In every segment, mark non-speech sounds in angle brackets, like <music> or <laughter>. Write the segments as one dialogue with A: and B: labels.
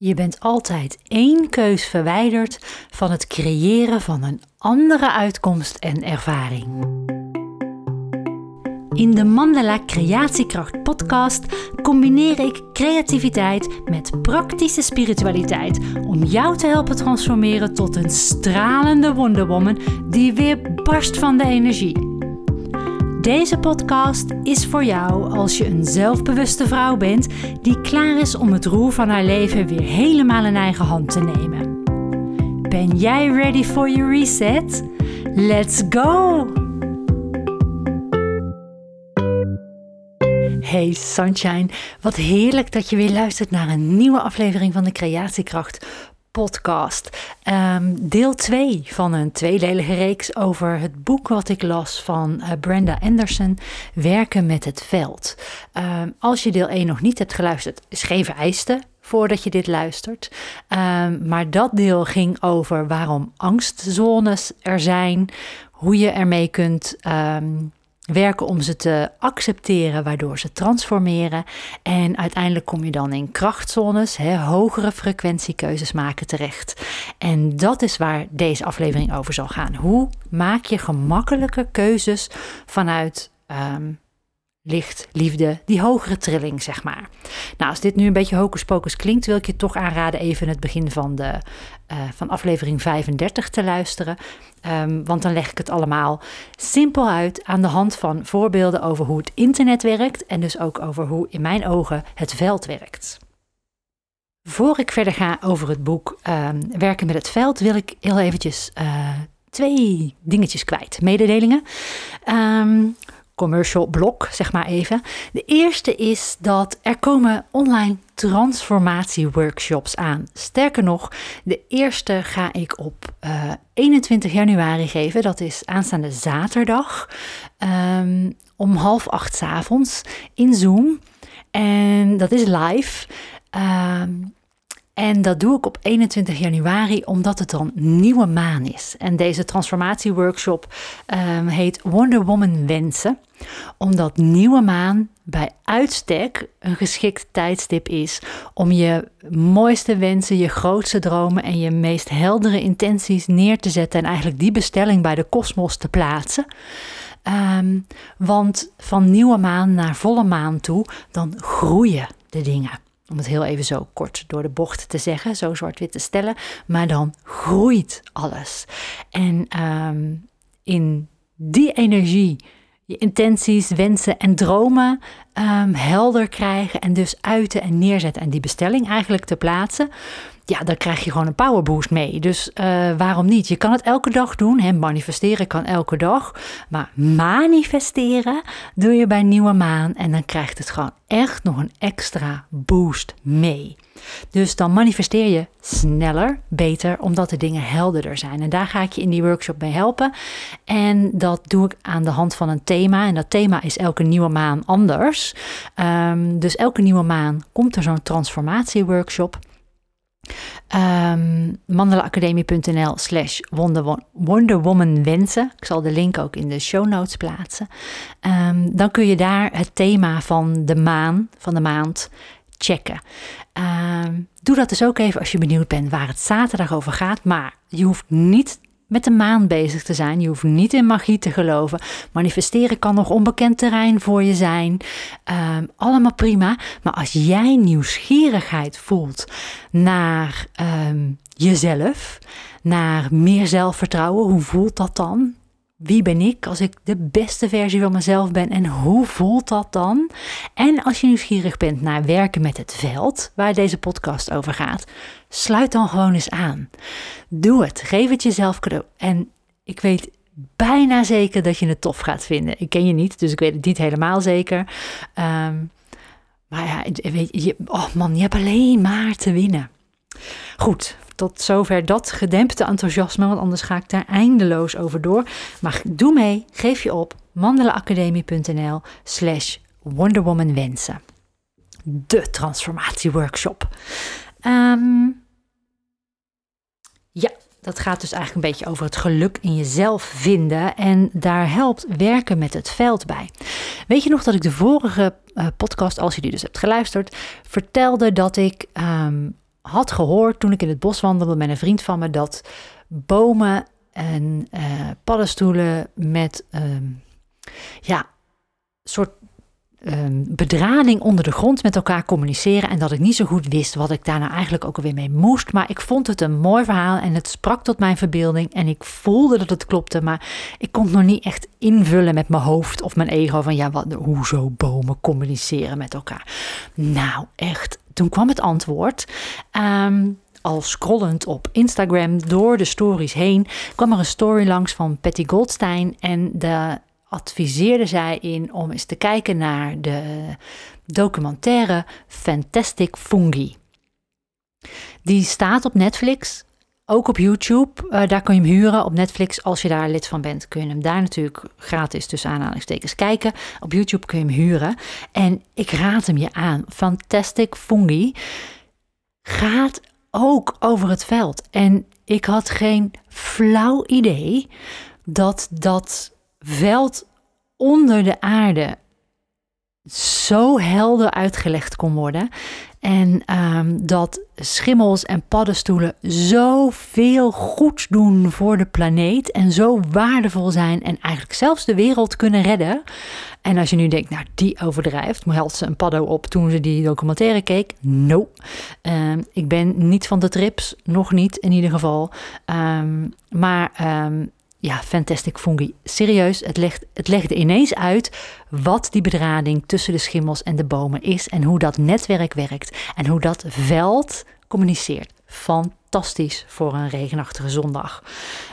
A: Je bent altijd één keus verwijderd van het creëren van een andere uitkomst en ervaring. In de Mandala Creatiekracht podcast combineer ik creativiteit met praktische spiritualiteit om jou te helpen transformeren tot een stralende wonderwoman die weer barst van de energie. Deze podcast is voor jou als je een zelfbewuste vrouw bent die klaar is om het roer van haar leven weer helemaal in eigen hand te nemen. Ben jij ready for your reset? Let's go! Hey Sunshine, wat heerlijk dat je weer luistert naar een nieuwe aflevering van de Creatiekracht podcast. Ehm, deel 2 van een tweedelige reeks over het boek wat ik las van uh, Brenda Anderson, Werken met het veld. Ehm, als je deel 1 nog niet hebt geluisterd, is geen vereiste voordat je dit luistert. Ehm, maar dat deel ging over waarom angstzones er zijn, hoe je ermee kunt werken om ze te accepteren, waardoor ze transformeren. En uiteindelijk kom je dan in krachtzones, hè, hogere frequentiekeuzes maken terecht. En dat is waar deze aflevering over zal gaan. Hoe maak je gemakkelijke keuzes vanuit um, licht, liefde, die hogere trilling, zeg maar. Nou, als dit nu een beetje hocus pocus klinkt, wil ik je toch aanraden even het begin van, de, uh, van aflevering 35 te luisteren. Um, want dan leg ik het allemaal simpel uit aan de hand van voorbeelden over hoe het internet werkt en dus ook over hoe in mijn ogen het veld werkt. Voor ik verder ga over het boek um, Werken met het veld, wil ik heel eventjes uh, twee dingetjes kwijt. Mededelingen. Um, commercial blok, zeg maar even. De eerste is dat er komen online transformatieworkshops aan. Sterker nog, de eerste ga ik op uh, eh, 21 januari geven. Dat is aanstaande zaterdag um, om half acht s avonds in Zoom. En dat is live. Um, en dat doe ik op 21 januari omdat het dan nieuwe maan is. En deze transformatieworkshop um, heet Wonder Woman Wensen. Omdat nieuwe maan bij uitstek een geschikt tijdstip is om je mooiste wensen, je grootste dromen en je meest heldere intenties neer te zetten. En eigenlijk die bestelling bij de kosmos te plaatsen. Um, want van nieuwe maan naar volle maan toe, dan groeien de dingen om het heel even zo kort door de bocht te zeggen, zo zwart-wit te stellen, maar dan groeit alles. En ehm, in die energie, je intenties, wensen en dromen um, helder krijgen en dus uiten en neerzetten en die bestelling eigenlijk te plaatsen, ja, dan krijg je gewoon een powerboost mee. Dus uh, waarom niet? Je kan het elke dag doen. Hè? Manifesteren kan elke dag. Maar manifesteren doe je bij nieuwe maan. En dan krijgt het gewoon echt nog een extra boost mee. Dus dan manifesteer je sneller, beter, omdat de dingen helderder zijn. En daar ga ik je in die workshop mee helpen. En dat doe ik aan de hand van een thema. En dat thema is elke nieuwe maan anders. Um, dus elke nieuwe maan komt er zo'n transformatieworkshop. Um, mandalaacademie.nl slash Wonder wensen. Ik zal de link ook in de show notes plaatsen. Um, dan kun je daar het thema van de maan, van de maand, checken. Um, doe dat dus ook even als je benieuwd bent waar het zaterdag over gaat. Maar je hoeft niet met de maan bezig te zijn. Je hoeft niet in magie te geloven. Manifesteren kan nog onbekend terrein voor je zijn. Um, allemaal prima. Maar als jij nieuwsgierigheid voelt naar um, jezelf, naar meer zelfvertrouwen, hoe voelt dat dan? Wie ben ik als ik de beste versie van mezelf ben en hoe voelt dat dan? En als je nieuwsgierig bent naar werken met het veld, waar deze podcast over gaat, sluit dan gewoon eens aan. Doe het, geef het jezelf cadeau. En ik weet bijna zeker dat je het tof gaat vinden. Ik ken je niet, dus ik weet het niet helemaal zeker. Um, maar ja, je, oh man, je hebt alleen maar te winnen. Goed, tot zover dat gedempte enthousiasme, want anders ga ik daar eindeloos over door. Maar doe mee, geef je op mandelaacademie.nl slash wonderwomanwensen. De transformatieworkshop. Um, ja, dat gaat dus eigenlijk een beetje over het geluk in jezelf vinden. En daar helpt werken met het veld bij. Weet je nog dat ik de vorige uh, podcast, als je die dus hebt geluisterd, vertelde dat ik um, had gehoord toen ik in het bos wandelde met een vriend van me dat bomen en uh, paddenstoelen met um, ja, soort um, bedrading onder de grond met elkaar communiceren. En dat ik niet zo goed wist wat ik daar nou eigenlijk ook alweer mee moest. Maar ik vond het een mooi verhaal en het sprak tot mijn verbeelding. En ik voelde dat het klopte, maar ik kon het nog niet echt invullen met mijn hoofd of mijn ego. Van ja, wat, hoezo bomen communiceren met elkaar? Nou, echt. Toen kwam het antwoord. Um, al scrollend op Instagram door de stories heen, kwam er een story langs van Patty Goldstein. En de adviseerde zij in om eens te kijken naar de documentaire Fantastic Fungi. Die staat op Netflix, ook op YouTube. Uh, daar kun je hem huren op Netflix. Als je daar lid van bent, kun je hem daar natuurlijk gratis tussen aanhalingstekens kijken. Op YouTube kun je hem huren. En ik raad hem je aan. Fantastic Fungi gaat ook over het veld. En ik had geen flauw idee dat dat veld onder de aarde zo helder uitgelegd kon worden. En um, dat schimmels en paddenstoelen zoveel goeds doen voor de planeet. En zo waardevol zijn. En eigenlijk zelfs de wereld kunnen redden. En als je nu denkt, nou die overdrijft. Had ze een paddo op toen ze die documentaire keek? No. Um, ik ben niet van de trips. Nog niet in ieder geval. Um, maar ja, Fantastic Fungi. Serieus, het, legt, het legde ineens uit wat die bedrading tussen de schimmels en de bomen is en hoe dat netwerk werkt en hoe dat veld communiceert. Fantastisch voor een regenachtige zondag.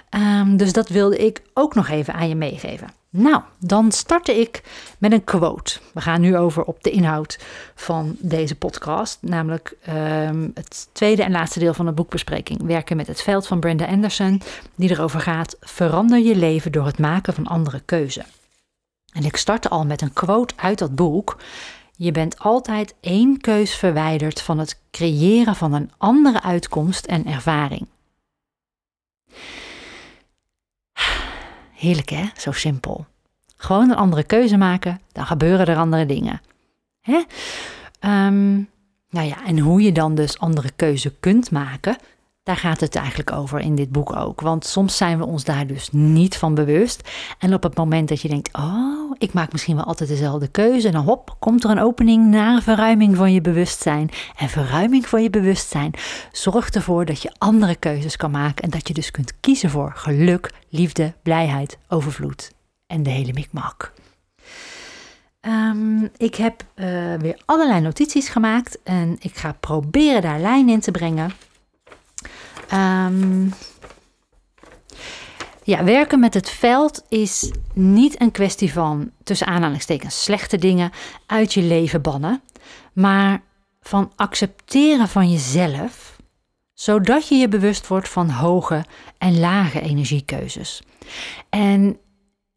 A: Um, dus dat wilde ik ook nog even aan je meegeven. Nou, dan startte ik met een quote. We gaan nu over op de inhoud van deze podcast, namelijk um, het tweede en laatste deel van de boekbespreking, Werken met het veld van Brenda Anderson, die erover gaat: verander je leven door het maken van andere keuzen. En ik startte al met een quote uit dat boek. Je bent altijd één keus verwijderd van het creëren van een andere uitkomst en ervaring. Heerlijk hè, zo simpel. Gewoon een andere keuze maken, dan gebeuren er andere dingen. Hè? Um, nou ja, en hoe je dan dus andere keuze kunt maken, daar gaat het eigenlijk over in dit boek ook. Want soms zijn we ons daar dus niet van bewust. En op het moment dat je denkt, oh, ik maak misschien wel altijd dezelfde keuze. Dan hop, komt er een opening naar verruiming van je bewustzijn. En verruiming van je bewustzijn zorgt ervoor dat je andere keuzes kan maken. En dat je dus kunt kiezen voor geluk, liefde, blijheid, overvloed en de hele mikmak. Um, ik heb uh, weer allerlei notities gemaakt en ik ga proberen daar lijn in te brengen. Um, ja, werken met het veld is niet een kwestie van tussen aanhalingstekens slechte dingen uit je leven bannen, maar van accepteren van jezelf, zodat je je bewust wordt van hoge en lage energiekeuzes. En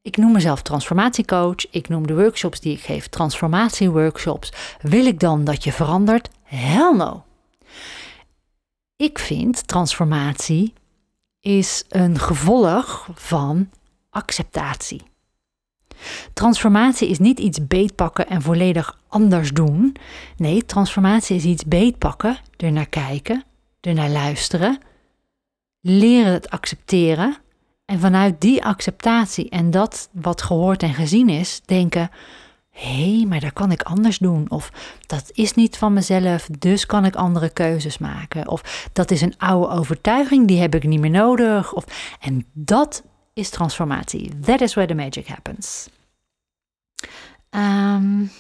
A: ik noem mezelf transformatiecoach. Ik noem de workshops die ik geef transformatieworkshops. Wil ik dan dat je verandert? Hell no. Ik vind transformatie is een gevolg van acceptatie. Transformatie is niet iets beetpakken en volledig anders doen. Nee, transformatie is iets beetpakken, er naar kijken, er naar luisteren, leren het accepteren en vanuit die acceptatie en dat wat gehoord en gezien is, denken: hé, hey, maar dat kan ik anders doen. Of dat is niet van mezelf, dus kan ik andere keuzes maken. Of dat is een oude overtuiging, die heb ik niet meer nodig. Of, en dat is transformatie. That is where the magic happens. Um,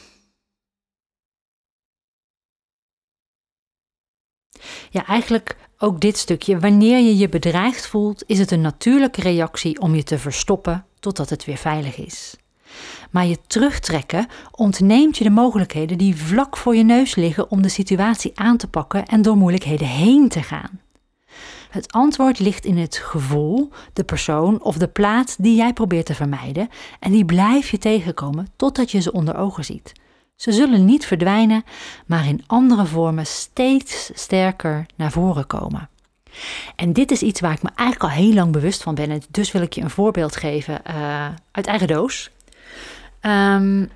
A: ja, eigenlijk ook dit stukje. Wanneer je je bedreigd voelt, is het een natuurlijke reactie om je te verstoppen totdat het weer veilig is. Maar je terugtrekken ontneemt je de mogelijkheden die vlak voor je neus liggen om de situatie aan te pakken en door moeilijkheden heen te gaan. Het antwoord ligt in het gevoel, de persoon of de plaats die jij probeert te vermijden en die blijf je tegenkomen totdat je ze onder ogen ziet. Ze zullen niet verdwijnen, maar in andere vormen steeds sterker naar voren komen. En dit is iets waar ik me eigenlijk al heel lang bewust van ben. En dus wil ik je een voorbeeld geven uh, uit eigen doos. Um,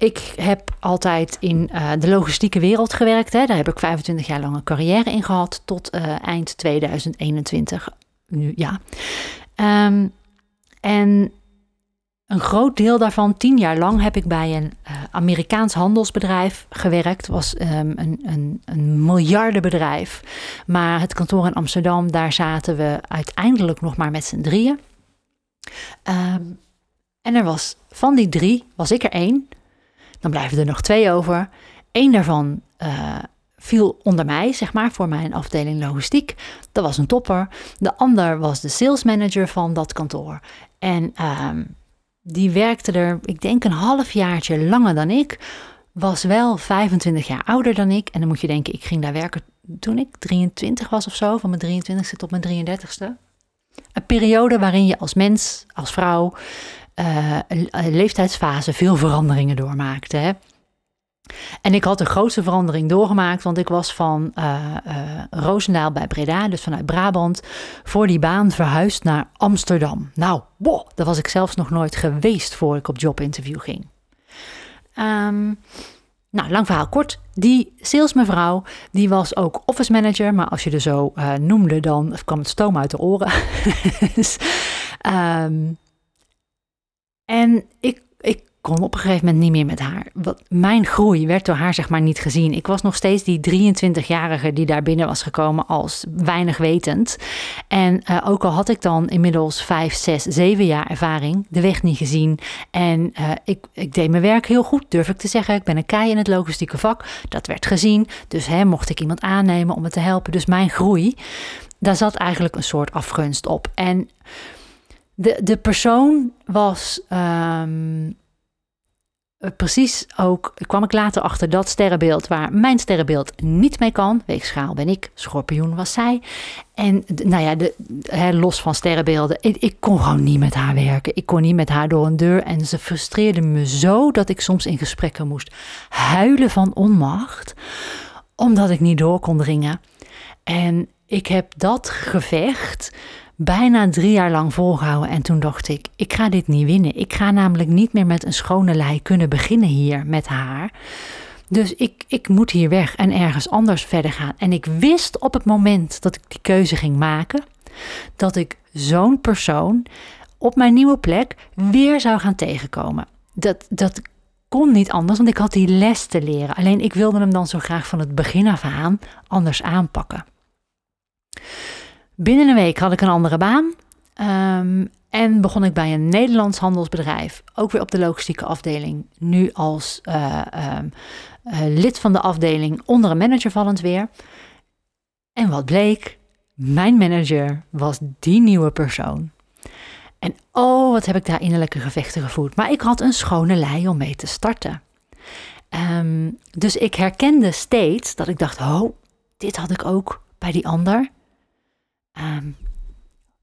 A: ik heb altijd in uh, de logistieke wereld gewerkt. Hè. Daar heb ik 25 jaar lang een carrière in gehad tot uh, eind 2021. Nu, ja. Um, en een groot deel daarvan, tien jaar lang, heb ik bij een uh, Amerikaans handelsbedrijf gewerkt. was um, een, een, een miljardenbedrijf. Maar het kantoor in Amsterdam, daar zaten we uiteindelijk nog maar met z'n drieën. Um, en er was van die drie, was ik er één. Dan blijven er nog twee over. Eén daarvan uh, viel onder mij, zeg maar, voor mijn afdeling logistiek. Dat was een topper. De ander was de sales manager van dat kantoor. En um, die werkte er, ik denk, een half jaartje langer dan ik. Was wel 25 jaar ouder dan ik. En dan moet je denken, ik ging daar werken toen ik 23 was of zo. Van mijn 23ste tot mijn 33ste. Een periode waarin je als mens, als vrouw, leeftijdsfase veel veranderingen doormaakte. Hè? En ik had de grootste verandering doorgemaakt, want ik was van uh, uh, Roosendaal bij Breda, dus vanuit Brabant, voor die baan verhuisd naar Amsterdam. Nou, boh, daar was ik zelfs nog nooit geweest voor ik op jobinterview ging. Um, nou, lang verhaal kort. Die salesmevrouw, die was ook office manager, maar als je er zo noemde, dan kwam het stoom uit de oren. <laughs> dus, um, en ik, ik kon op een gegeven moment niet meer met haar. Wat, mijn groei werd door haar zeg maar niet gezien. Ik was nog steeds die 23-jarige die daar binnen was gekomen als weinig wetend. En uh, ook al had ik dan inmiddels 5, 6, 7 jaar ervaring, de weg niet gezien. En uh, ik, ik deed mijn werk heel goed, durf ik te zeggen. Ik ben een kei in het logistieke vak. Dat werd gezien. Dus hè, mocht ik iemand aannemen om me te helpen. Dus mijn groei, daar zat eigenlijk een soort afgunst op. En de, de persoon was um, precies ook, kwam ik later achter dat sterrenbeeld waar mijn sterrenbeeld niet mee kan. Weegschaal ben ik, schorpioen was zij. En nou ja, de, los van sterrenbeelden, ik, ik, kon gewoon niet met haar werken. Ik kon niet met haar door een deur. En ze frustreerde me zo dat ik soms in gesprekken moest huilen van onmacht, omdat ik niet door kon dringen. En ik heb dat gevecht bijna drie jaar lang volgehouden. En toen dacht ik, ik ga dit niet winnen. Ik ga namelijk niet meer met een schone lei kunnen beginnen hier met haar. Dus ik, ik moet hier weg en ergens anders verder gaan. En ik wist op het moment dat ik die keuze ging maken, dat ik zo'n persoon op mijn nieuwe plek weer zou gaan tegenkomen. Dat, dat kon niet anders, want ik had die les te leren. Alleen ik wilde hem dan zo graag van het begin af aan anders aanpakken. Binnen een week had ik een andere baan. Um, en begon ik bij een Nederlands handelsbedrijf, ook weer op de logistieke afdeling. Nu als uh, um, uh, lid van de afdeling onder een manager vallend weer. En wat bleek? Mijn manager was die nieuwe persoon. En oh, wat heb ik daar innerlijke gevechten gevoerd. Maar ik had een schone lei om mee te starten. Um, dus ik herkende steeds dat ik dacht: oh, dit had ik ook bij die ander.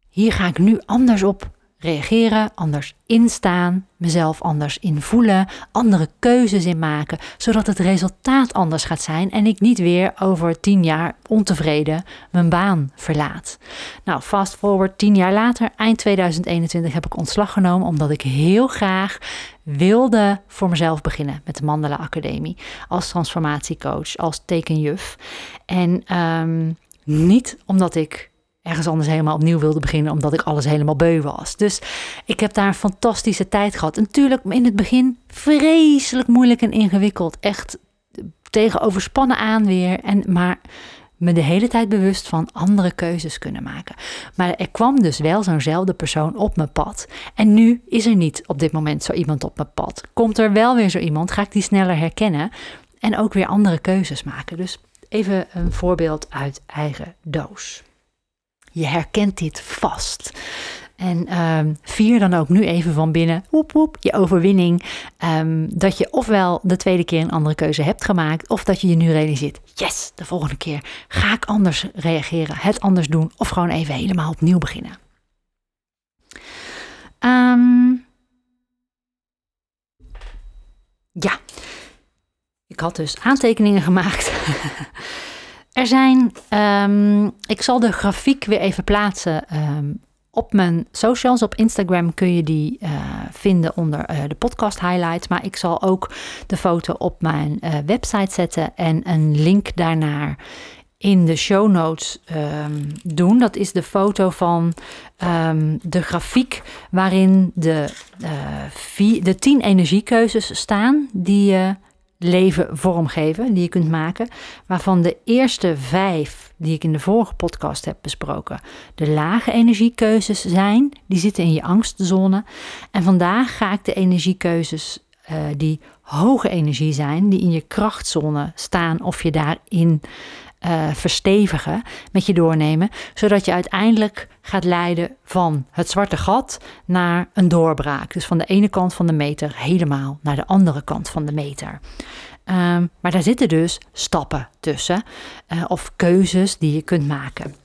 A: Hier ga ik nu anders op reageren, anders instaan, mezelf anders invoelen, andere keuzes in maken, zodat het resultaat anders gaat zijn en ik niet weer over tien jaar ontevreden mijn baan verlaat. Nou, fast forward tien jaar later, eind 2021, heb ik ontslag genomen omdat ik heel graag wilde voor mezelf beginnen met de Mandela Academie als transformatiecoach, als tekenjuf. En um, niet omdat ik ergens anders helemaal opnieuw wilde beginnen, omdat ik alles helemaal beu was. Dus ik heb daar een fantastische tijd gehad. natuurlijk in het begin vreselijk moeilijk en ingewikkeld. Echt tegen overspannen aan weer. En, maar me de hele tijd bewust van andere keuzes kunnen maken. Maar er kwam dus wel zo'nzelfde persoon op mijn pad. En nu is er niet op dit moment zo iemand op mijn pad. Komt er wel weer zo iemand, ga ik die sneller herkennen en ook weer andere keuzes maken. Dus even een voorbeeld uit eigen doos. Je herkent dit vast. En um, vier dan ook nu even van binnen, woep woep, je overwinning. Um, dat je ofwel de tweede keer een andere keuze hebt gemaakt, of dat je je nu realiseert, yes, de volgende keer ga ik anders reageren, het anders doen, of gewoon even helemaal opnieuw beginnen. Um, ja, ik had dus aantekeningen gemaakt. <laughs> Er zijn, um, ik zal de grafiek weer even plaatsen um, op mijn socials, op Instagram kun je die uh, vinden onder uh, de podcast highlights. Maar ik zal ook de foto op mijn uh, website zetten en een link daarnaar in de show notes um, doen. Dat is de foto van de grafiek waarin de, vier, de tien energiekeuzes staan die je leven vormgeven, die je kunt maken. Waarvan de eerste vijf, die ik in de vorige podcast heb besproken, de lage energiekeuzes zijn. Die zitten in je angstzone. En vandaag ga ik de energiekeuzes uh, die hoge energie zijn, die in je krachtzone staan, of je daarin uh, verstevigen, met je doornemen, zodat je uiteindelijk gaat leiden van het zwarte gat naar een doorbraak. Dus van de ene kant van de meter helemaal naar de andere kant van de meter. Um, maar daar zitten dus stappen tussen uh, of keuzes die je kunt maken.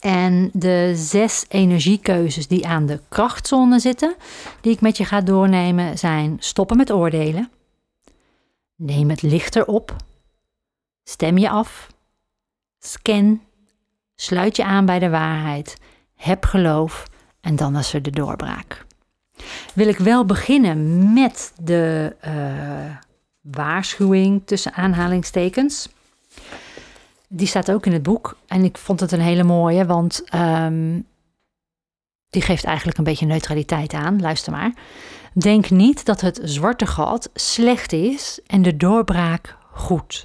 A: En de zes energiekeuzes die aan de krachtzone zitten, die ik met je ga doornemen, zijn stoppen met oordelen, neem het lichter op, stem je af, Scan, sluit je aan bij de waarheid, heb geloof en dan is er de doorbraak. Wil ik wel beginnen met de uh, waarschuwing tussen aanhalingstekens. Die staat ook in het boek en ik vond het een hele mooie, want um, die geeft eigenlijk een beetje neutraliteit aan. Luister maar. Denk niet dat het zwarte gat slecht is en de doorbraak goed.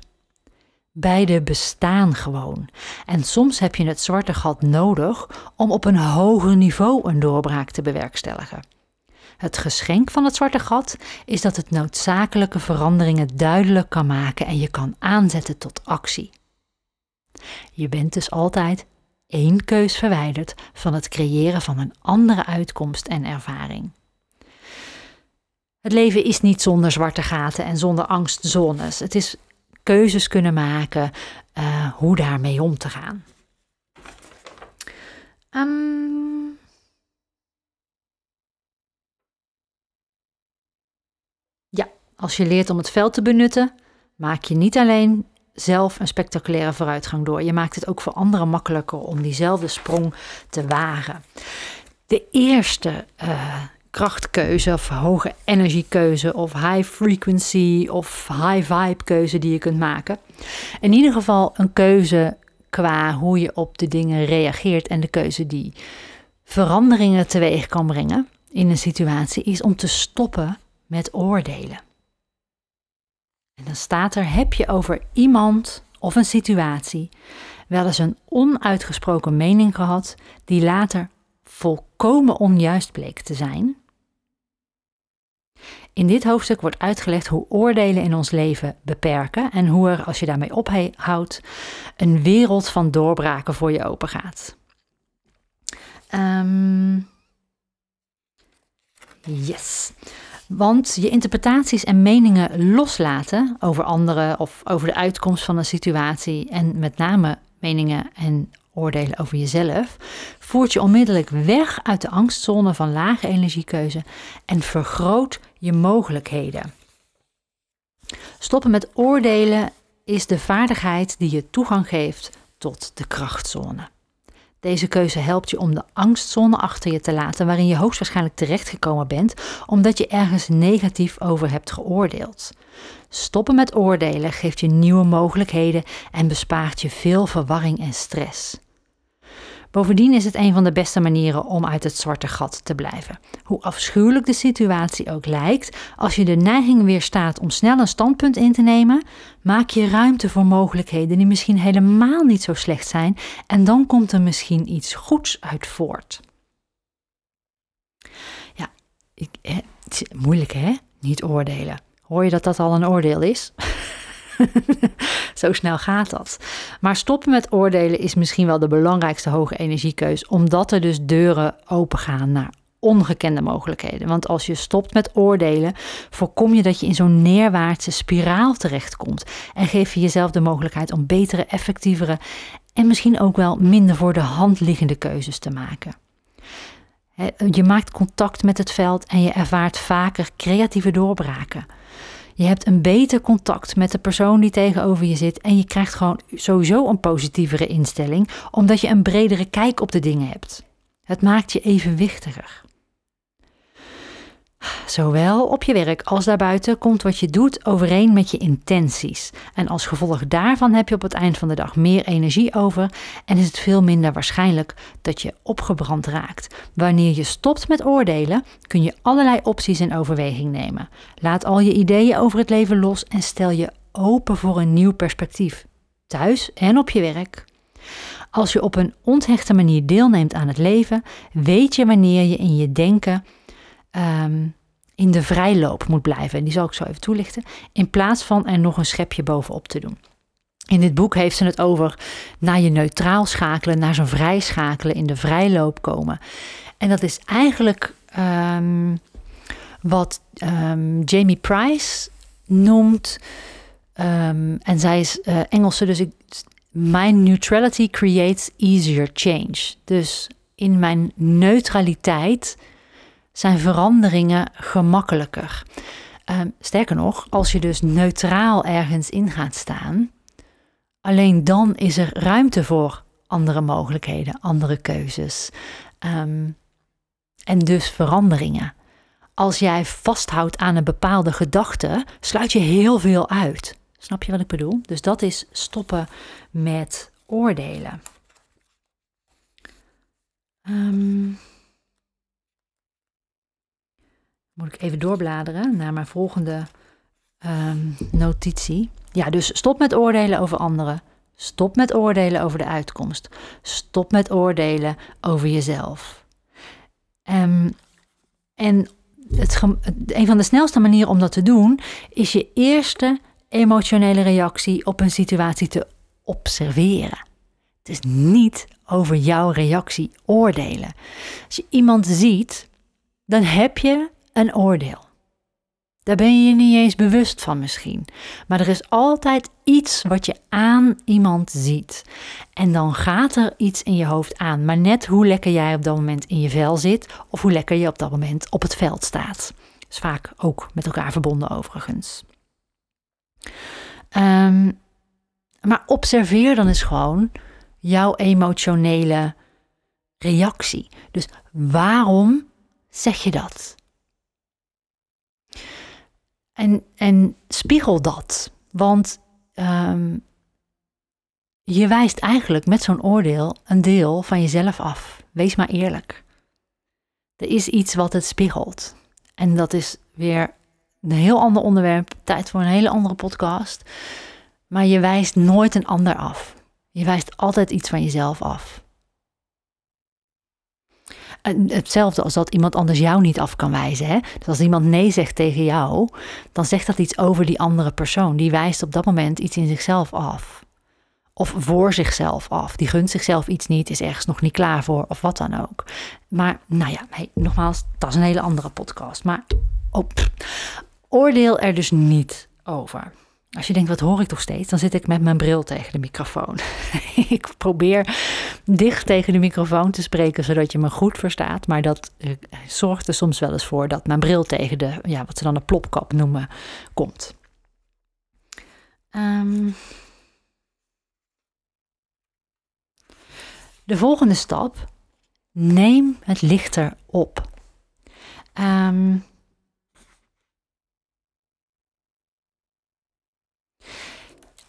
A: Beide bestaan gewoon. En soms heb je het zwarte gat nodig om op een hoger niveau een doorbraak te bewerkstelligen. Het geschenk van het zwarte gat is dat het noodzakelijke veranderingen duidelijk kan maken en je kan aanzetten tot actie. Je bent dus altijd één keus verwijderd van het creëren van een andere uitkomst en ervaring. Het leven is niet zonder zwarte gaten en zonder angstzones. Het is keuzes kunnen maken uh, hoe daarmee om te gaan. Um, ja, als je leert om het veld te benutten, maak je niet alleen zelf een spectaculaire vooruitgang door. Je maakt het ook voor anderen makkelijker om diezelfde sprong te wagen. De eerste uh, krachtkeuze of hoge energiekeuze of high frequency of high vibe keuze die je kunt maken. In ieder geval een keuze qua hoe je op de dingen reageert en de keuze die veranderingen teweeg kan brengen in een situatie is om te stoppen met oordelen. En dan staat er: heb je over iemand of een situatie wel eens een onuitgesproken mening gehad die later volkomen onjuist bleek te zijn? In dit hoofdstuk wordt uitgelegd hoe oordelen in ons leven beperken en hoe er, als je daarmee ophoudt, een wereld van doorbraken voor je open gaat. Um, yes. Want je interpretaties en meningen loslaten over anderen of over de uitkomst van een situatie en met name meningen en oordelen over jezelf, voert je onmiddellijk weg uit de angstzone van lage energiekeuze en vergroot je mogelijkheden. Stoppen met oordelen is de vaardigheid die je toegang geeft tot de krachtzone. Deze keuze helpt je om de angstzone achter je te laten waarin je hoogstwaarschijnlijk terechtgekomen bent omdat je ergens negatief over hebt geoordeeld. Stoppen met oordelen geeft je nieuwe mogelijkheden en bespaart je veel verwarring en stress. Bovendien is het een van de beste manieren om uit het zwarte gat te blijven. Hoe afschuwelijk de situatie ook lijkt, als je de neiging weerstaat om snel een standpunt in te nemen, maak je ruimte voor mogelijkheden die misschien helemaal niet zo slecht zijn en dan komt er misschien iets goeds uit voort. Ja, ik, hè, moeilijk hè? Niet oordelen. Hoor je dat dat al een oordeel is? <laughs> Zo snel gaat dat. Maar stoppen met oordelen is misschien wel de belangrijkste hoge energiekeus, omdat er dus deuren opengaan naar ongekende mogelijkheden. Want als je stopt met oordelen, voorkom je dat je in zo'n neerwaartse spiraal terechtkomt en geef je jezelf de mogelijkheid om betere, effectievere en misschien ook wel minder voor de hand liggende keuzes te maken. Je maakt contact met het veld en je ervaart vaker creatieve doorbraken. Je hebt een beter contact met de persoon die tegenover je zit en je krijgt gewoon sowieso een positievere instelling, omdat je een bredere kijk op de dingen hebt. Het maakt je evenwichtiger. Zowel op je werk als daarbuiten komt wat je doet overeen met je intenties. En als gevolg daarvan heb je op het eind van de dag meer energie over en is het veel minder waarschijnlijk dat je opgebrand raakt. Wanneer je stopt met oordelen, kun je allerlei opties in overweging nemen. Laat al je ideeën over het leven los en stel je open voor een nieuw perspectief, thuis en op je werk. Als je op een onthechte manier deelneemt aan het leven, weet je wanneer je in je denken Ehm, in de vrijloop moet blijven. En die zal ik zo even toelichten. In plaats van er nog een schepje bovenop te doen. In dit boek heeft ze het over naar je neutraal schakelen, naar zo'n vrij schakelen, in de vrijloop komen. En dat is eigenlijk ehm, wat um, Jamie Price noemt. en zij is uh, Engelse, dus ik, my neutrality creates easier change. Dus in mijn neutraliteit zijn veranderingen gemakkelijker. Ehm, sterker nog, als je dus neutraal ergens in gaat staan, alleen dan is er ruimte voor andere mogelijkheden, andere keuzes. Ehm, en dus veranderingen. Als jij vasthoudt aan een bepaalde gedachte, sluit je heel veel uit. Snap je wat ik bedoel? Dus dat is stoppen met oordelen. Um, moet ik even doorbladeren naar mijn volgende ehm, notitie. Ja, dus stop met oordelen over anderen. Stop met oordelen over de uitkomst. Stop met oordelen over jezelf. Um, en het, een van de snelste manieren om dat te doen is je eerste emotionele reactie op een situatie te observeren. Het is niet over jouw reactie oordelen. Als je iemand ziet, dan heb je een oordeel. Daar ben je je niet eens bewust van misschien. Maar er is altijd iets wat je aan iemand ziet. En dan gaat er iets in je hoofd aan. Maar net hoe lekker jij op dat moment in je vel zit, of hoe lekker je op dat moment op het veld staat. is vaak ook met elkaar verbonden overigens. Ehm, maar observeer dan eens gewoon jouw emotionele reactie. Dus waarom zeg je dat? En, en spiegel dat. Want um, je wijst eigenlijk met zo'n oordeel een deel van jezelf af. Wees maar eerlijk. Er is iets wat het spiegelt. En dat is weer een heel ander onderwerp. Tijd voor een hele andere podcast. Maar je wijst nooit een ander af. Je wijst altijd iets van jezelf af hetzelfde als dat iemand anders jou niet af kan wijzen. Hè? Dus als iemand nee zegt tegen jou, dan zegt dat iets over die andere persoon. Die wijst op dat moment iets in zichzelf af. Of voor zichzelf af. Die gunt zichzelf iets niet, is ergens nog niet klaar voor, of wat dan ook. Maar nou ja, hey, nogmaals, dat is een hele andere podcast. Maar oh, oordeel er dus niet over. Als je denkt, wat hoor ik toch steeds? Dan zit ik met mijn bril tegen de microfoon. <laughs> ik probeer dicht tegen de microfoon te spreken, zodat je me goed verstaat. Maar dat uh, zorgt er soms wel eens voor dat mijn bril tegen de, ja, wat ze dan een plopkap noemen, komt. Ehm, de volgende stap. Neem het lichter op. Um,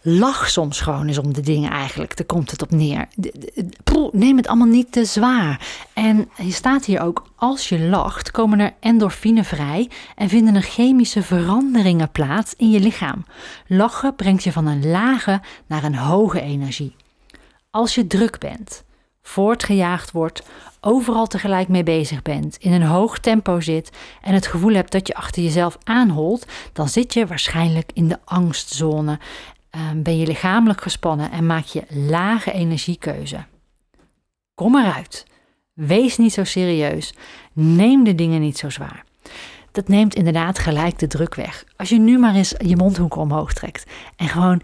A: Lach soms gewoon eens om de dingen eigenlijk. Daar komt het op neer. Neem het allemaal niet te zwaar. En je staat hier ook, als je lacht, komen er endorfine vrij en vinden er chemische veranderingen plaats in je lichaam. Lachen brengt je van een lage naar een hoge energie. Als je druk bent, voortgejaagd wordt, overal tegelijk mee bezig bent, in een hoog tempo zit en het gevoel hebt dat je achter jezelf aanholt, dan zit je waarschijnlijk in de angstzone ben je lichamelijk gespannen en maak je lage energiekeuze. Kom eruit. Wees niet zo serieus. Neem de dingen niet zo zwaar. Dat neemt inderdaad gelijk de druk weg. Als je nu maar eens je mondhoeken omhoog trekt en gewoon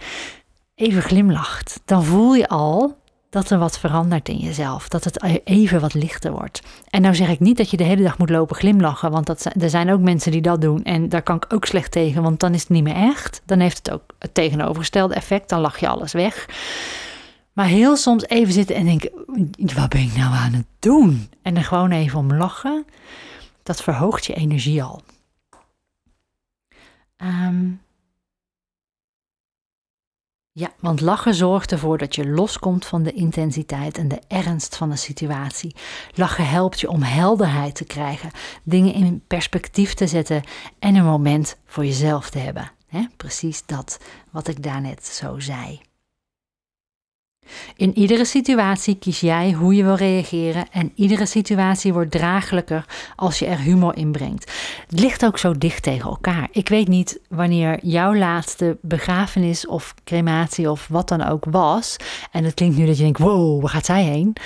A: even glimlacht, dan voel je al dat er wat verandert in jezelf. Dat het even wat lichter wordt. En nou zeg ik niet dat je de hele dag moet lopen glimlachen. Want dat, er zijn ook mensen die dat doen. En daar kan ik ook slecht tegen. Want dan is het niet meer echt. Dan heeft het ook het tegenovergestelde effect. Dan lach je alles weg. Maar heel soms even zitten en denken: wat ben ik nou aan het doen? En er gewoon even om lachen, dat verhoogt je energie al. Um, ja, want lachen zorgt ervoor dat je loskomt van de intensiteit en de ernst van de situatie. Lachen helpt je om helderheid te krijgen, dingen in perspectief te zetten en een moment voor jezelf te hebben. precies dat wat ik daarnet zo zei. In iedere situatie kies jij hoe je wil reageren en iedere situatie wordt draaglijker als je er humor in brengt. Het ligt ook zo dicht tegen elkaar. Ik weet niet wanneer jouw laatste begrafenis of crematie of wat dan ook was. En het klinkt nu dat je denkt, wow, waar gaat zij heen?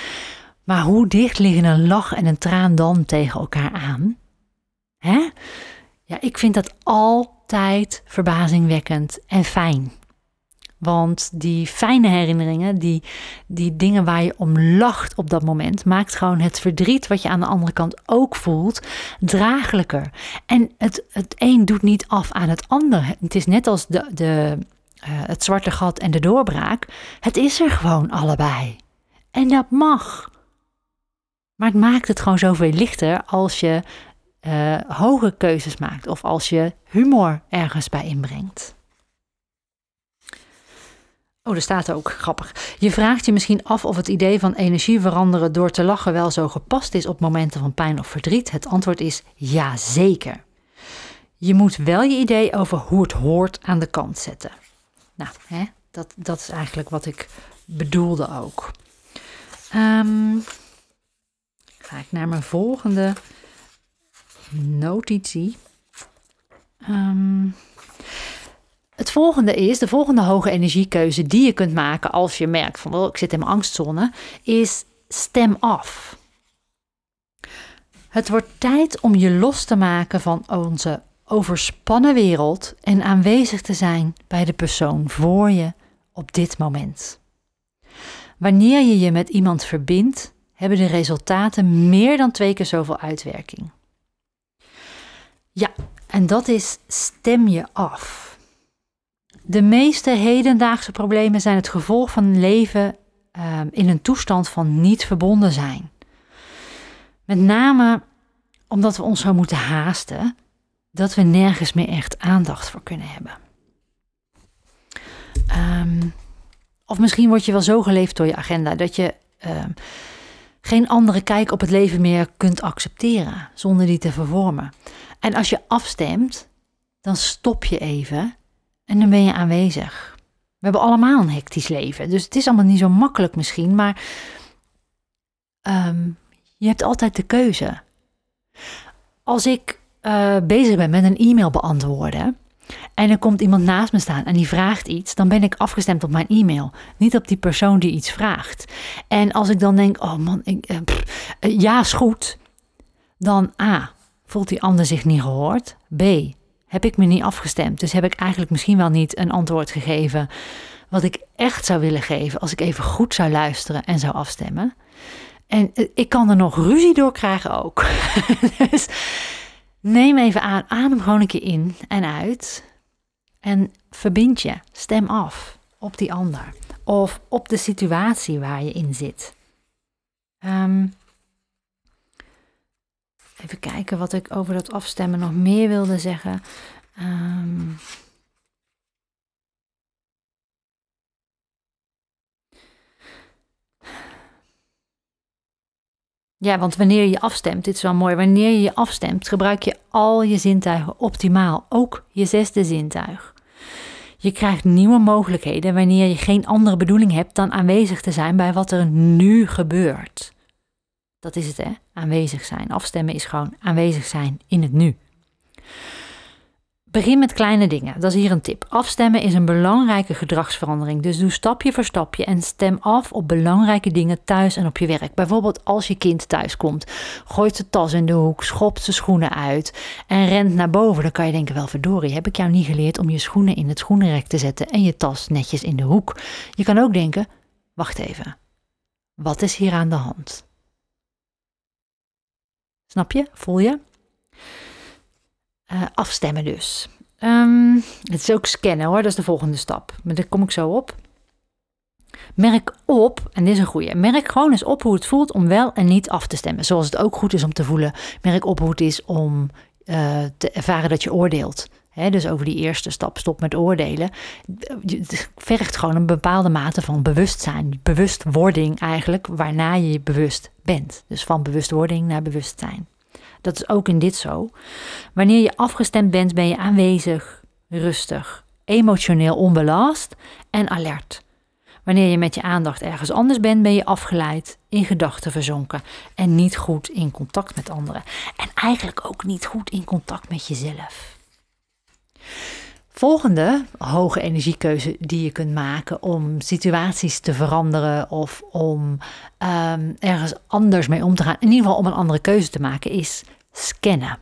A: Maar hoe dicht liggen een lach en een traan dan tegen elkaar aan? Hè? Ja, ik vind dat altijd verbazingwekkend en fijn. Want die fijne herinneringen, die, die dingen waar je om lacht op dat moment, maakt gewoon het verdriet wat je aan de andere kant ook voelt, draaglijker. En het, het een doet niet af aan het ander. Het is net als de, de, uh, het zwarte gat en de doorbraak. Het is er gewoon allebei. En dat mag. Maar het maakt het gewoon zoveel lichter als je uh, hoge keuzes maakt of als je humor ergens bij inbrengt. Oh, er staat ook grappig. Je vraagt je misschien af of het idee van energie veranderen door te lachen wel zo gepast is op momenten van pijn of verdriet. Het antwoord is ja, zeker. Je moet wel je idee over hoe het hoort aan de kant zetten. Nou, hè, dat, dat is eigenlijk wat ik bedoelde ook. Um, ga ik naar mijn volgende notitie. Het volgende is, de volgende hoge energiekeuze die je kunt maken als je merkt van oh, ik zit in mijn angstzone, is stem af. Het wordt tijd om je los te maken van onze overspannen wereld en aanwezig te zijn bij de persoon voor je op dit moment. Wanneer je je met iemand verbindt, hebben de resultaten meer dan twee keer zoveel uitwerking. Ja, en dat is stem je af. De meeste hedendaagse problemen zijn het gevolg van een leven ehm, in een toestand van niet verbonden zijn. Met name omdat we ons zo moeten haasten dat we nergens meer echt aandacht voor kunnen hebben. Ehm, of misschien word je wel zo geleefd door je agenda dat je ehm, geen andere kijk op het leven meer kunt accepteren zonder die te vervormen. En als je afstemt, dan stop je even en dan ben je aanwezig. We hebben allemaal een hectisch leven. Dus het is allemaal niet zo makkelijk misschien. Maar um, je hebt altijd de keuze. Als ik uh, bezig ben met een e-mail beantwoorden. En er komt iemand naast me staan en die vraagt iets, dan ben ik afgestemd op mijn e-mail, niet op die persoon die iets vraagt. En als ik dan denk, oh man, ik, uh, uh, ja is goed, dan A, voelt die ander zich niet gehoord. B, heb ik me niet afgestemd. Dus heb ik eigenlijk misschien wel niet een antwoord gegeven wat ik echt zou willen geven als ik even goed zou luisteren en zou afstemmen. En eh, ik kan er nog ruzie door krijgen ook. <laughs> dus neem even aan, adem gewoon een keer in en uit. En verbind je, stem af op die ander. Of op de situatie waar je in zit. Um, Even kijken wat ik over dat afstemmen nog meer wilde zeggen. Ehm, ja, want wanneer je afstemt, dit is wel mooi, wanneer je je afstemt, gebruik je al je zintuigen optimaal, ook je zesde zintuig. Je krijgt nieuwe mogelijkheden wanneer je geen andere bedoeling hebt dan aanwezig te zijn bij wat er nu gebeurt. Dat is het, hè? Aanwezig zijn. Afstemmen is gewoon aanwezig zijn in het nu. Begin met kleine dingen. Dat is hier een tip. Afstemmen is een belangrijke gedragsverandering. Dus doe stapje voor stapje en stem af op belangrijke dingen thuis en op je werk. Bijvoorbeeld als je kind thuis komt, gooit zijn tas in de hoek, schopt zijn schoenen uit en rent naar boven. Dan kan je denken: wel verdorie, heb ik jou niet geleerd om je schoenen in het schoenenrek te zetten en je tas netjes in de hoek? Je kan ook denken: wacht even. Wat is hier aan de hand? Snap je? Voel je? Uh, afstemmen dus. Um, het is ook scannen hoor, dat is de volgende stap. Maar daar kom ik zo op. Merk op, en dit is een goede, merk gewoon eens op hoe het voelt om wel en niet af te stemmen. Zoals het ook goed is om te voelen. Merk op hoe het is om uh, te ervaren dat je oordeelt. Dus over die eerste stap, stop met oordelen. Het vergt gewoon een bepaalde mate van bewustzijn. Bewustwording eigenlijk, waarna je bewust bent. Dus van bewustwording naar bewustzijn. Dat is ook in dit zo. Wanneer je afgestemd bent, ben je aanwezig, rustig, emotioneel onbelast en alert. Wanneer je met je aandacht ergens anders bent, ben je afgeleid, in gedachten verzonken en niet goed in contact met anderen. En eigenlijk ook niet goed in contact met jezelf. Volgende hoge energiekeuze die je kunt maken om situaties te veranderen of om ehm, ergens anders mee om te gaan, in ieder geval om een andere keuze te maken, is scannen.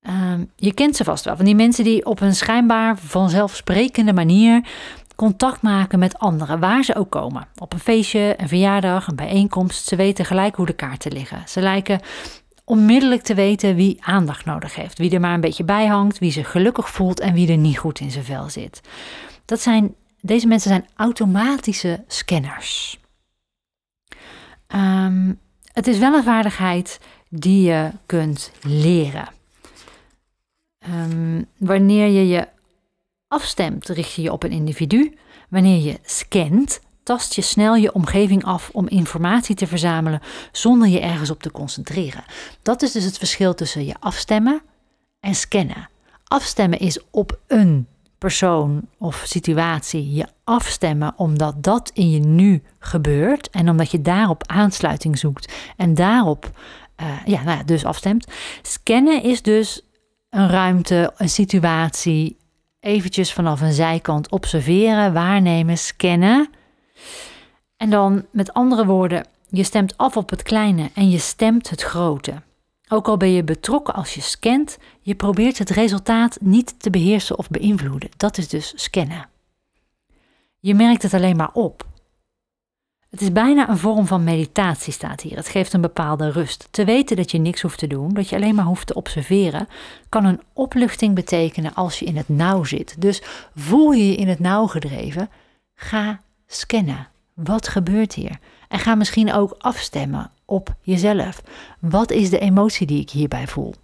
A: Ehm, je kent ze vast wel, van die mensen die op een schijnbaar vanzelfsprekende manier contact maken met anderen, waar ze ook komen. Op een feestje, een verjaardag, een bijeenkomst. Ze weten gelijk hoe de kaarten liggen. Ze lijken onmiddellijk te weten wie aandacht nodig heeft, wie er maar een beetje bij hangt, wie zich gelukkig voelt en wie er niet goed in zijn vel zit. Dat zijn, deze mensen zijn automatische scanners. Ehm, het is wel een vaardigheid die je kunt leren. Ehm, wanneer je je afstemt, richt je je op een individu. Wanneer je scant, tast je snel je omgeving af om informatie te verzamelen zonder je ergens op te concentreren. Dat is dus het verschil tussen je afstemmen en scannen. Afstemmen is op een persoon of situatie je afstemmen omdat dat in je nu gebeurt en omdat je daarop aansluiting zoekt en daarop uh, ja, nou ja, dus afstemt. Scannen is dus een ruimte, een situatie, eventjes vanaf een zijkant observeren, waarnemen, scannen. En dan met andere woorden, je stemt af op het kleine en je stemt het grote. Ook al ben je betrokken als je scant, je probeert het resultaat niet te beheersen of beïnvloeden. Dat is dus scannen. Je merkt het alleen maar op. Het is bijna een vorm van meditatie, staat hier. Het geeft een bepaalde rust. Te weten dat je niks hoeft te doen, dat je alleen maar hoeft te observeren, kan een opluchting betekenen als je in het nauw zit. Dus voel je je in het nauw gedreven, ga scannen. Wat gebeurt hier? En ga misschien ook afstemmen op jezelf. Wat is de emotie die ik hierbij voel?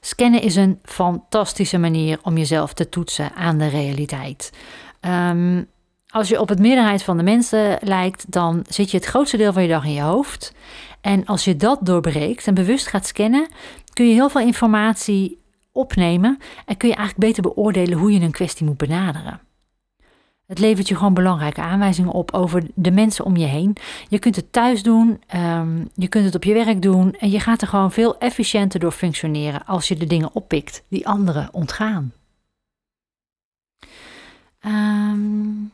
A: Scannen is een fantastische manier om jezelf te toetsen aan de realiteit. Um, als je op het meerderheid van de mensen lijkt, dan zit je het grootste deel van je dag in je hoofd. En als je dat doorbreekt en bewust gaat scannen, kun je heel veel informatie opnemen en kun je eigenlijk beter beoordelen hoe je een kwestie moet benaderen. Het levert je gewoon belangrijke aanwijzingen op over de mensen om je heen. Je kunt het thuis doen, ehm, je kunt het op je werk doen en je gaat er gewoon veel efficiënter door functioneren als je de dingen oppikt die anderen ontgaan. Um,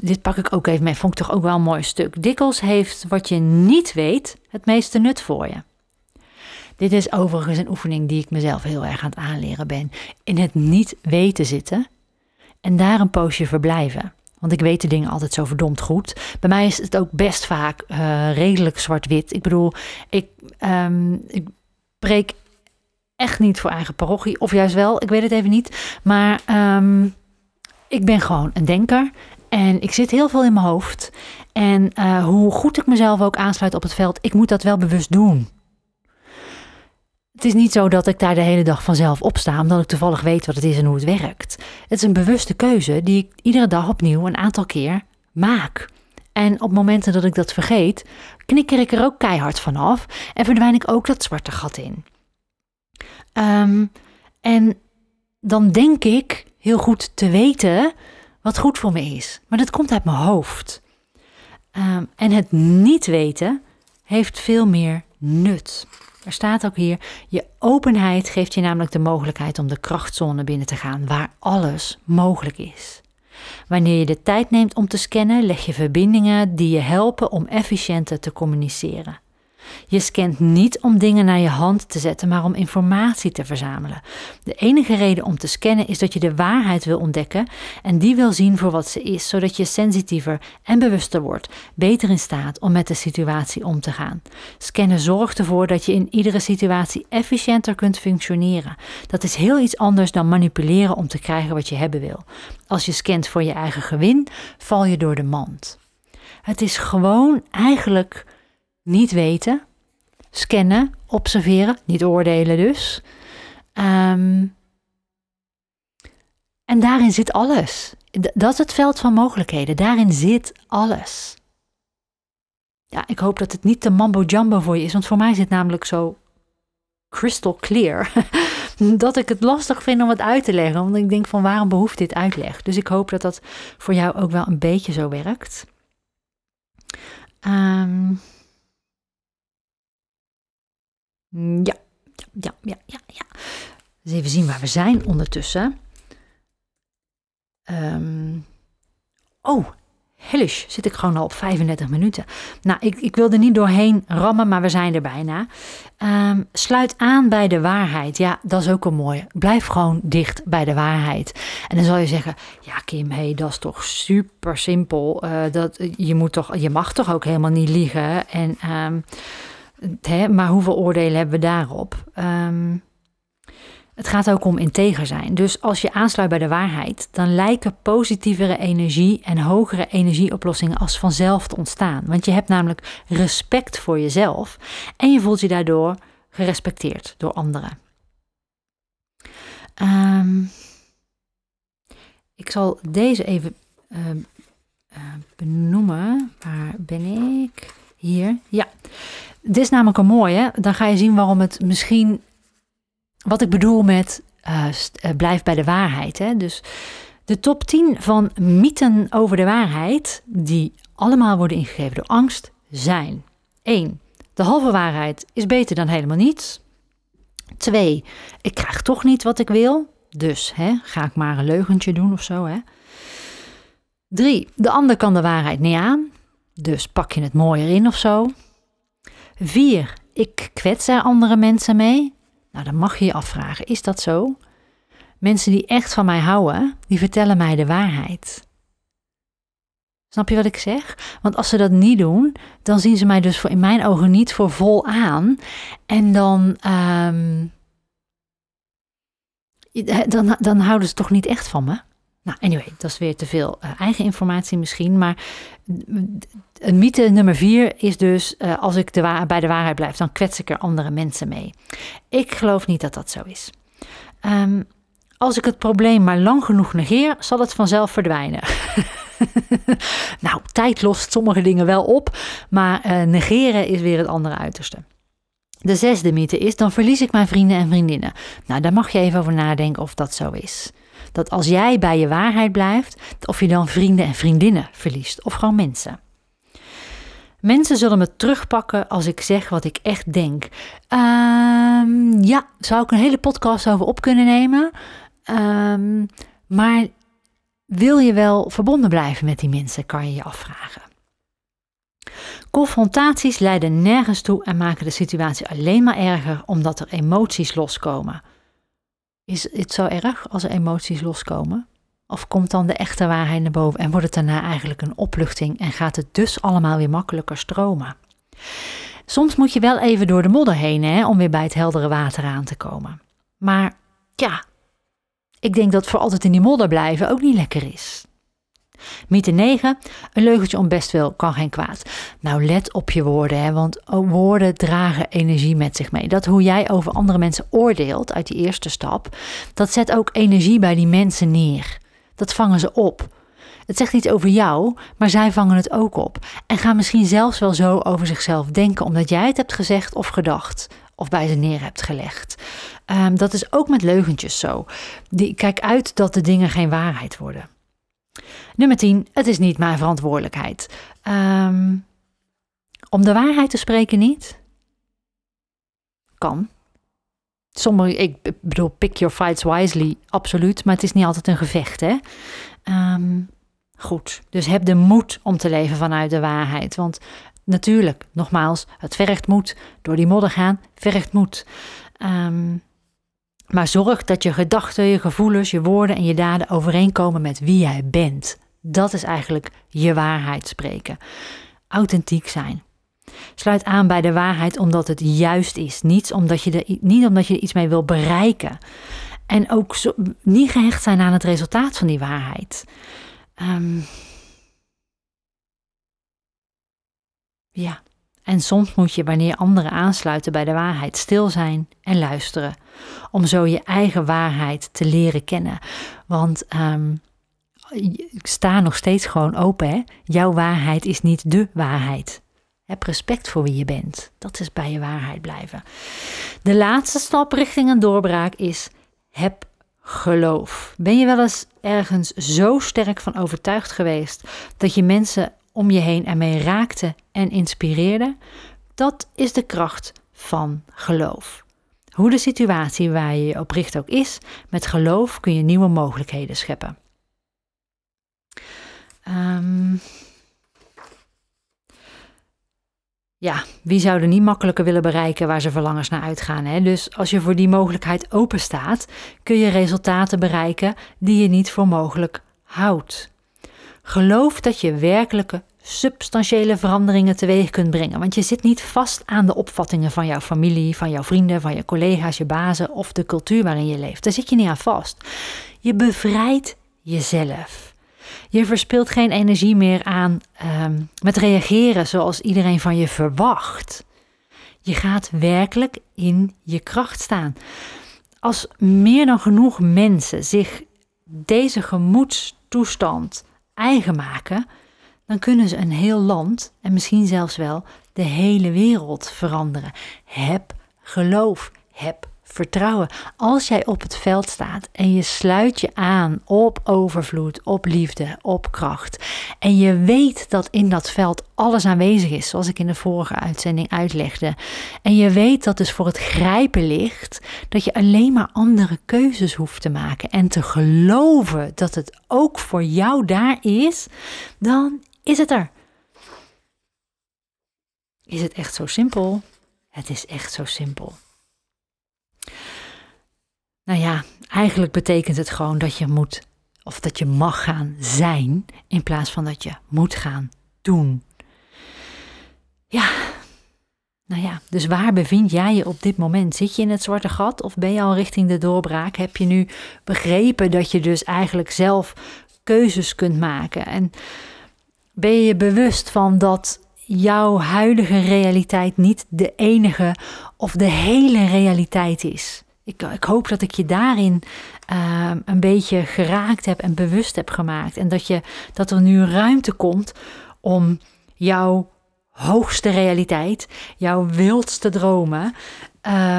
A: Dit, pak ik ook even mee. Vond ik toch ook wel een mooi stuk. Dikwijls heeft wat je niet weet het meeste nut voor je. Dit is overigens een oefening die ik mezelf heel erg aan het aanleren ben. In het niet weten zitten en daar een poosje verblijven. Want ik weet de dingen altijd zo verdomd goed. Bij mij is het ook best vaak uh, redelijk zwart-wit. Ik bedoel, ik, um, ik echt niet voor eigen parochie. Of juist wel, ik weet het even niet. Maar um, ik ben gewoon een denker en ik zit heel veel in mijn hoofd. En uh, hoe goed ik mezelf ook aansluit op het veld, ik moet dat wel bewust doen. Het is niet zo dat ik daar de hele dag vanzelf op sta, omdat ik toevallig weet wat het is en hoe het werkt. Het is een bewuste keuze die ik iedere dag opnieuw een aantal keer maak. En op momenten dat ik dat vergeet, knikker ik er ook keihard van af en verdwijn ik ook dat zwarte gat in. Um, en dan denk ik heel goed te weten wat goed voor me is. Maar dat komt uit mijn hoofd. Um, en het niet weten heeft veel meer nut. Er staat ook hier: je openheid geeft je namelijk de mogelijkheid om de krachtzone binnen te gaan, waar alles mogelijk is. Wanneer je de tijd neemt om te scannen, leg je verbindingen die je helpen om efficiënter te communiceren. Je scant niet om dingen naar je hand te zetten, maar om informatie te verzamelen. De enige reden om te scannen is dat je de waarheid wil ontdekken en die wil zien voor wat ze is, zodat je sensitiever en bewuster wordt, beter in staat om met de situatie om te gaan. Scannen zorgt ervoor dat je in iedere situatie efficiënter kunt functioneren. Dat is heel iets anders dan manipuleren om te krijgen wat je hebben wil. Als je scant voor je eigen gewin, val je door de mand. Het is gewoon eigenlijk niet weten, scannen, observeren, niet oordelen dus. Ehm, en daarin zit alles. Dat is het veld van mogelijkheden. Daarin zit alles. Ja, ik hoop dat het niet te mambo jumbo voor je is, want voor mij het namelijk zo crystal clear <laughs> dat ik het lastig vind om het uit te leggen. Want ik denk van waarom behoeft dit uitleg? Dus ik hoop dat dat voor jou ook wel een beetje zo werkt. Um, ja, ja, ja, ja, ja. Even zien waar we zijn ondertussen. Um, oh, hellish, zit ik gewoon al op 35 minuten. Nou, ik, ik wil er niet doorheen rammen, maar we zijn er bijna. Um, sluit aan bij de waarheid. Ja, dat is ook een mooie. Blijf gewoon dicht bij de waarheid. En dan zal je zeggen, ja Kim, hey, dat is toch super simpel. Uh, dat, je, moet toch, je mag toch ook helemaal niet liegen. En, um, maar hoeveel oordelen hebben we daarop? Um, het gaat ook om integer zijn. Dus als je aansluit bij de waarheid, dan lijken positievere energie en hogere energieoplossingen als vanzelf te ontstaan. Want je hebt namelijk respect voor jezelf en je voelt je daardoor gerespecteerd door anderen. Um, ik zal deze even uh, uh, benoemen. Waar ben ik? Hier. Ja. Dit is namelijk een mooie. Dan ga je zien waarom het misschien wat ik bedoel met uh, blijf bij de waarheid. Hè? Dus de top 10 van mythen over de waarheid, die allemaal worden ingegeven door angst, zijn 1. De halve waarheid is beter dan helemaal niets. 2. Ik krijg toch niet wat ik wil, dus hè, ga ik maar een leugentje doen of zo. 3. De ander kan de waarheid niet aan, dus pak je het mooier in of zo. 4. Ik kwets er andere mensen mee, nou, dan mag je je afvragen, is dat zo? Mensen die echt van mij houden, die vertellen mij de waarheid. Snap je wat ik zeg? Want als ze dat niet doen, dan zien ze mij dus voor, in mijn ogen niet voor vol aan. En dan, um, dan, dan houden ze toch niet echt van me. Nou, anyway, dat is weer te veel uh, eigen informatie misschien. Maar een mythe nummer vier is dus: uh, als ik bij de waarheid blijf, dan kwets ik er andere mensen mee. Ik geloof niet dat dat zo is. Um, als ik het probleem maar lang genoeg negeer, zal het vanzelf verdwijnen. <laughs> nou, tijd lost sommige dingen wel op, maar negeren is weer het andere uiterste. De zesde mythe is: dan verlies ik mijn vrienden en vriendinnen. Nou, daar mag je even over nadenken of dat zo is. Dat als jij bij je waarheid blijft, of je dan vrienden en vriendinnen verliest, of gewoon mensen. Mensen zullen me terugpakken als ik zeg wat ik echt denk. Um, ja, zou ik een hele podcast over op kunnen nemen. Um, maar wil je wel verbonden blijven met die mensen, kan je je afvragen. Confrontaties leiden nergens toe en maken de situatie alleen maar erger omdat er emoties loskomen. Is het zo erg als er emoties loskomen? Of komt dan de echte waarheid naar boven en wordt het daarna eigenlijk een opluchting en gaat het dus allemaal weer makkelijker stromen? Soms moet je wel even door de modder heen hè, om weer bij het heldere water aan te komen. Maar ja, ik denk dat voor altijd in die modder blijven ook niet lekker is. Mythe 9. Een leugentje om best wel kan geen kwaad. Nou, let op je woorden, hè, want woorden dragen energie met zich mee. Dat hoe jij over andere mensen oordeelt uit die eerste stap, dat zet ook energie bij die mensen neer. Dat vangen ze op. Het zegt iets over jou, maar zij vangen het ook op. En gaan misschien zelfs wel zo over zichzelf denken, omdat jij het hebt gezegd of gedacht, of bij ze neer hebt gelegd. Um, dat is ook met leugentjes zo. Die, kijk uit dat de dingen geen waarheid worden. Nummer 10. Het is niet mijn verantwoordelijkheid. Um, om de waarheid te spreken niet? Kan. Sommige, ik bedoel, pick your fights wisely, absoluut. Maar het is niet altijd een gevecht, hè? Um, goed, dus heb de moed om te leven vanuit de waarheid. Want natuurlijk, nogmaals, het vergt moed. Door die modder gaan, vergt moed. Ehm, maar zorg dat je gedachten, je gevoelens, je woorden en je daden overeenkomen met wie jij bent. Dat is eigenlijk je waarheid spreken. Authentiek zijn. Sluit aan bij de waarheid omdat het juist is. Niet omdat je er, niet omdat je iets mee wil bereiken. En ook niet gehecht zijn aan het resultaat van die waarheid. Um, ja. En soms moet je, wanneer anderen aansluiten bij de waarheid, stil zijn en luisteren. Om zo je eigen waarheid te leren kennen. Want ik sta nog steeds gewoon open. Hè? Jouw waarheid is niet de waarheid. Heb respect voor wie je bent. Dat is bij je waarheid blijven. De laatste stap richting een doorbraak is: heb geloof. Ben je wel eens ergens zo sterk van overtuigd geweest dat je mensen om je heen ermee raakte en inspireerde? Dat is de kracht van geloof. Hoe de situatie waar je je op richt ook is, met geloof kun je nieuwe mogelijkheden scheppen. Um, ja, wie zou er niet makkelijker willen bereiken waar ze verlangens naar uitgaan? Hè? Dus als je voor die mogelijkheid open staat, kun je resultaten bereiken die je niet voor mogelijk houdt. Geloof dat je werkelijke substantiële veranderingen teweeg kunt brengen. Want je zit niet vast aan de opvattingen van jouw familie, van jouw vrienden, van je collega's, je bazen of de cultuur waarin je leeft. Daar zit je niet aan vast. Je bevrijdt jezelf. Je verspilt geen energie meer aan um, met reageren zoals iedereen van je verwacht. Je gaat werkelijk in je kracht staan. Als meer dan genoeg mensen zich deze gemoedstoestand eigen maken, dan kunnen ze een heel land en misschien zelfs wel de hele wereld veranderen. Heb geloof, heb vertrouwen. Als jij op het veld staat en je sluit je aan op overvloed, op liefde, op kracht. En je weet dat in dat veld alles aanwezig is, zoals ik in de vorige uitzending uitlegde. En je weet dat dus voor het grijpen ligt, dat je alleen maar andere keuzes hoeft te maken. En te geloven dat het ook voor jou daar is, dan is het er. Is het echt zo simpel? Het is echt zo simpel. Nou ja, eigenlijk betekent het gewoon dat je moet, of dat je mag gaan zijn, in plaats van dat je moet gaan doen. Ja, nou ja, dus waar bevind jij je op dit moment? Zit je in het zwarte gat of ben je al richting de doorbraak? Heb je nu begrepen dat je dus eigenlijk zelf keuzes kunt maken? En ben je je bewust van dat jouw huidige realiteit niet de enige of de hele realiteit is? Ik, ik hoop dat ik je daarin uh, een beetje geraakt heb en bewust heb gemaakt. En dat, je, dat er nu ruimte komt om jouw hoogste realiteit, jouw wildste dromen,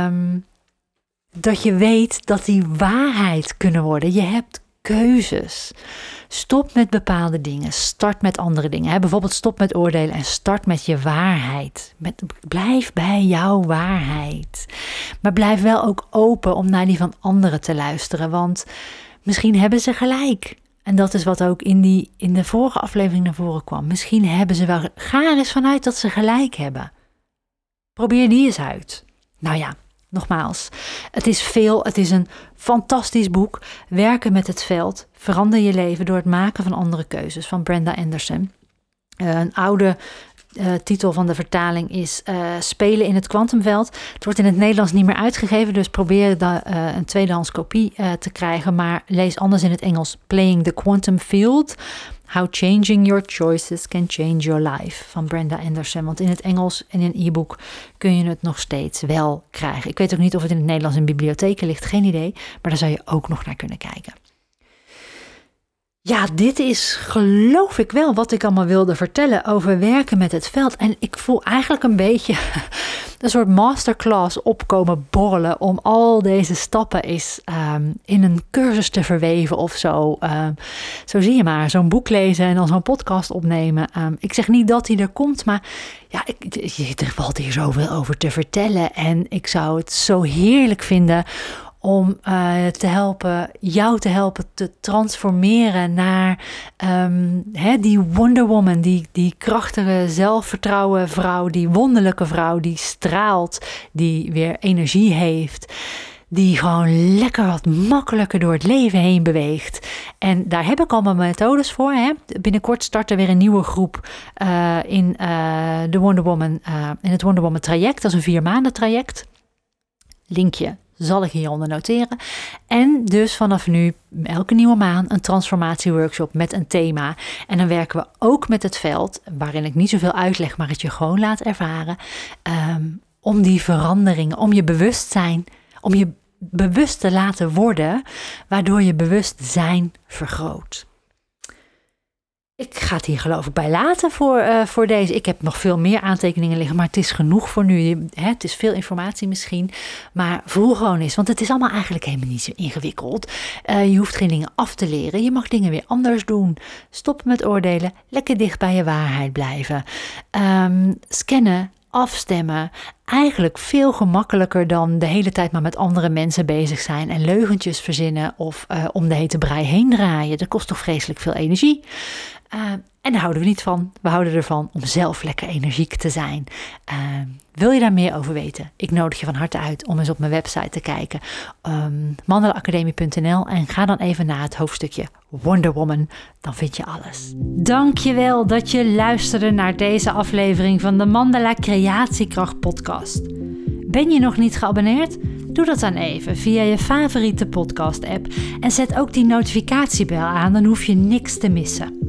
A: um, dat je weet dat die waarheid kunnen worden. Je hebt keuzes. Stop met bepaalde dingen, start met andere dingen. Bijvoorbeeld stop met oordelen en start met je waarheid. Met, blijf bij jouw waarheid. Maar blijf wel ook open om naar die van anderen te luisteren, want misschien hebben ze gelijk. En dat is wat ook in, die, in de vorige aflevering naar voren kwam. Misschien hebben ze wel. Ga er eens vanuit dat ze gelijk hebben. Probeer die eens uit. Nou ja, Nogmaals, het is veel, het is een fantastisch boek. Werken met het veld, verander je leven door het maken van andere keuzes van Brenda Anderson. Uh, een oude uh, titel van de vertaling is uh, Spelen in het kwantumveld. Het wordt in het Nederlands niet meer uitgegeven, dus probeer een tweedehands kopie te krijgen. Maar lees anders in het Engels Playing the Quantum Field. How Changing Your Choices Can Change Your Life van Brenda Anderson. Want in het Engels en in e-book kun je het nog steeds wel krijgen. Ik weet ook niet of het in het Nederlands in bibliotheken ligt, geen idee. Maar daar zou je ook nog naar kunnen kijken. Ja, dit is geloof ik wel wat ik allemaal wilde vertellen over werken met het veld. En ik voel eigenlijk een beetje <laughs> een soort masterclass opkomen borrelen om al deze stappen eens um, in een cursus te verweven of zo. Um, zo zie je maar, zo'n boek lezen en dan zo'n podcast opnemen. Um, ik zeg niet dat die er komt, maar ja, ik, er valt hier zoveel over te vertellen. En ik zou het zo heerlijk vinden om uh, te helpen, jou te helpen te transformeren naar um, hè, die Wonder Woman, die, die krachtige, zelfvertrouwen vrouw, die wonderlijke vrouw die straalt, die weer energie heeft die gewoon lekker wat makkelijker door het leven heen beweegt. En daar heb ik allemaal methodes voor. Hè. Binnenkort start er weer een nieuwe groep uh, in, uh, de Wonder Woman, in het Wonder Woman traject. Dat is een vier maanden traject. Linkje zal ik hieronder noteren. En dus vanaf nu elke nieuwe maand een transformatieworkshop met een thema. En dan werken we ook met het veld, waarin ik niet zoveel uitleg, maar het je gewoon laat ervaren. Um, om die veranderingen, om je bewustzijn, om je bewust te laten worden, waardoor je bewustzijn vergroot. Ik ga het hier geloof ik bij laten voor, uh, voor deze. Ik heb nog veel meer aantekeningen liggen, maar het is genoeg voor nu. Hè, het is veel informatie misschien, maar voel gewoon eens. Want het is allemaal eigenlijk helemaal niet zo ingewikkeld. Uh, je hoeft geen dingen af te leren. Je mag dingen weer anders doen. Stoppen met oordelen. Lekker dicht bij je waarheid blijven. Um, scannen, afstemmen. Eigenlijk veel gemakkelijker dan de hele tijd maar met andere mensen bezig zijn en leugentjes verzinnen of uh, om de hete brei heen draaien. Dat kost toch vreselijk veel energie. Uh, en daar houden we niet van. We houden ervan om zelf lekker energiek te zijn. Uh, wil je daar meer over weten? Ik nodig je van harte uit om eens op mijn website te kijken. Um, mandelaacademie.nl en ga dan even naar het hoofdstukje Wonder Woman. Dan vind je alles. Dankjewel dat je luisterde naar deze aflevering van de Mandela Creatiekracht podcast. Ben je nog niet geabonneerd? Doe dat dan even via je favoriete podcast app en zet ook die notificatiebel aan, dan hoef je niks te missen.